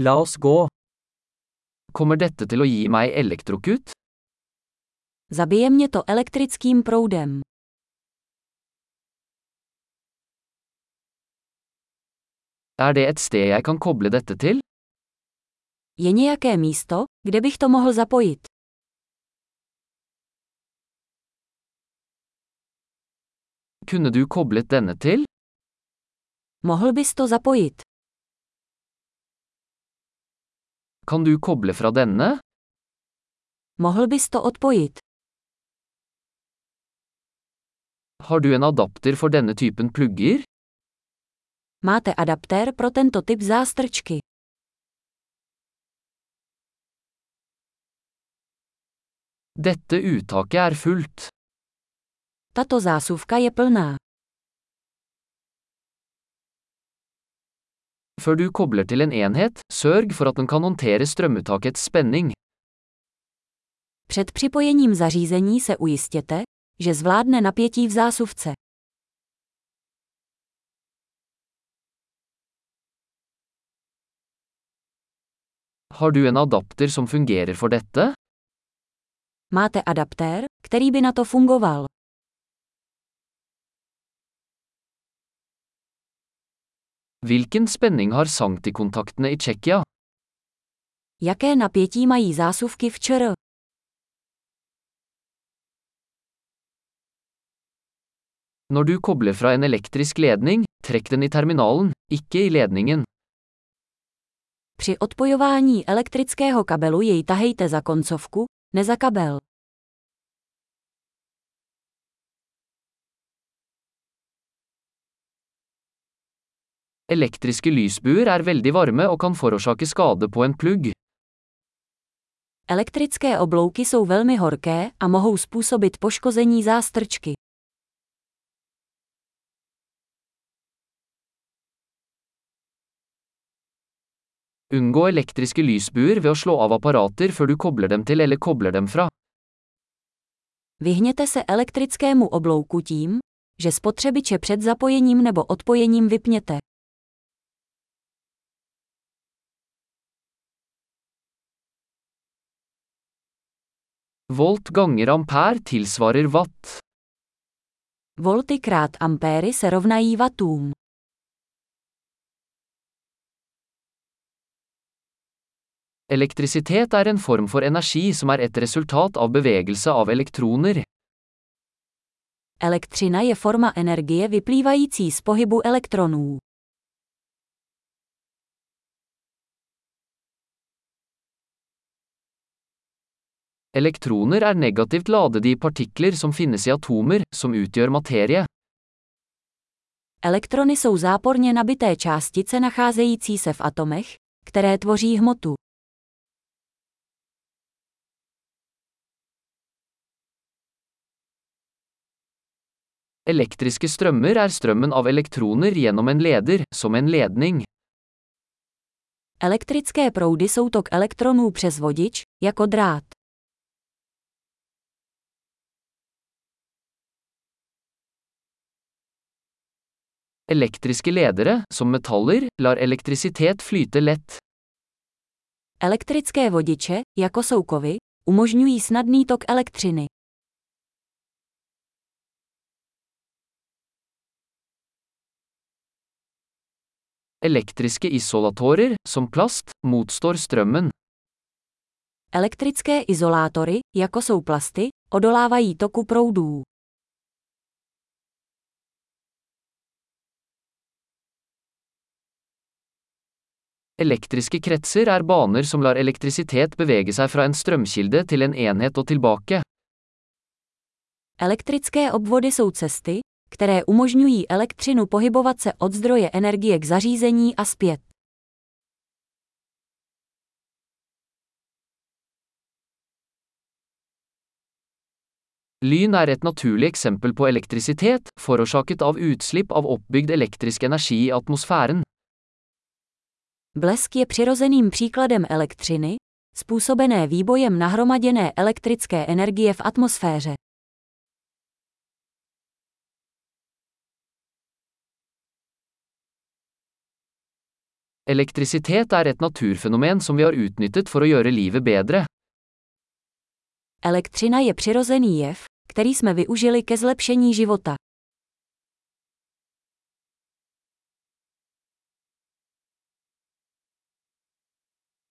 La oss gå. Kommer dette til å gi meg elektrokut? Zabije mě to elektrickým proudem. Er det et sted jeg kan koble dette til? Je nějaké místo, kde bych to mohl zapojit? Kunne du koblet denne til? Mohl bys to zapojit? Kan du koble fra denne? Mohl bys to odpojit? Har du en adapter for denne typen plugger? Máte adaptér pro tento typ zástrčky. Dette uttaket er fullt. Tato zásuvka je plná. Før du kobler til en enhet, sørg for at den kan håndtere strømuttakets spenning. Před připojením zařízení se ujistěte, že zvládne napětí v zásuvce. Har du en adapter som fungerer for dette? Máte adaptér, který by na to fungoval. Hvilken spenning har sanktikontaktene i Tsjekkia? Jaké napětí mají zásuvky v ČR? Når du kobler fra en elektrisk ledning, trekk den i terminalen, ikke i ledningen. Při odpojování elektrického kabelu jej tahejte za koncovku, ne za kabel. Elektriske lysbuer er veldig varme og kan forårsake skade på en plugg. Elektrické oblouky jsou velmi horké a mohou způsobit poškození zástrčky. Unngå elektriske lysbuer ved å slå av apparater før du kobler dem til eller kobler dem fra. Vyhněte se elektrickému oblouku tím, že spotřebiče před zapojením nebo odpojením vypněte. Volt ganger ampere tilsvarer watt. Volty krát ampéry se rovnají vatům. Elektrisitet er en form for energi som er et resultat av bevegelse av elektroner. Elektřina je forma energie vyplývající z pohybu elektronů. Elektroner er negativt ladede i partikler som finnes i atomer, som utgjør materie. Elektrony jsou záporně nabité částice nacházející se v atomech, které tvoří hmotu. Elektriske strømmer er strømmen av elektroner gjennom en leder, som en ledning. Elektrické proudy jsou tok elektronů přes vodič, jako drát. Elektriske ledere, som metaller, lar elektrisitet flyte lett. Elektrické vodiče, jako jsou kovy, umožňují snadný tok elektřiny. Elektriske isolatorer, som plast, motstår strømmen. Elektrické izolátory, jako jsou plasty, odolávají toku proudů. Elektriske kretser er baner som lar elektrisitet bevege seg fra en strømkilde til en enhet og tilbake. Elektrické obvody jsou cesty, které umožňují elektřinu pohybovat se od zdroje energie k zařízení a zpět. Lyn er et naturlig eksempel på elektrisitet, forårsaket av utslipp av oppbygd elektrisk energi i atmosfæren. Blesk je přirozeným příkladem elektřiny, způsobené výbojem nahromaděné elektrické energie v atmosféře. Elektrisitet er et naturfenomen som vi har utnyttet for å gjøre livet bedre. Elektřina je přirozený jev, který jsme využili ke zlepšení života.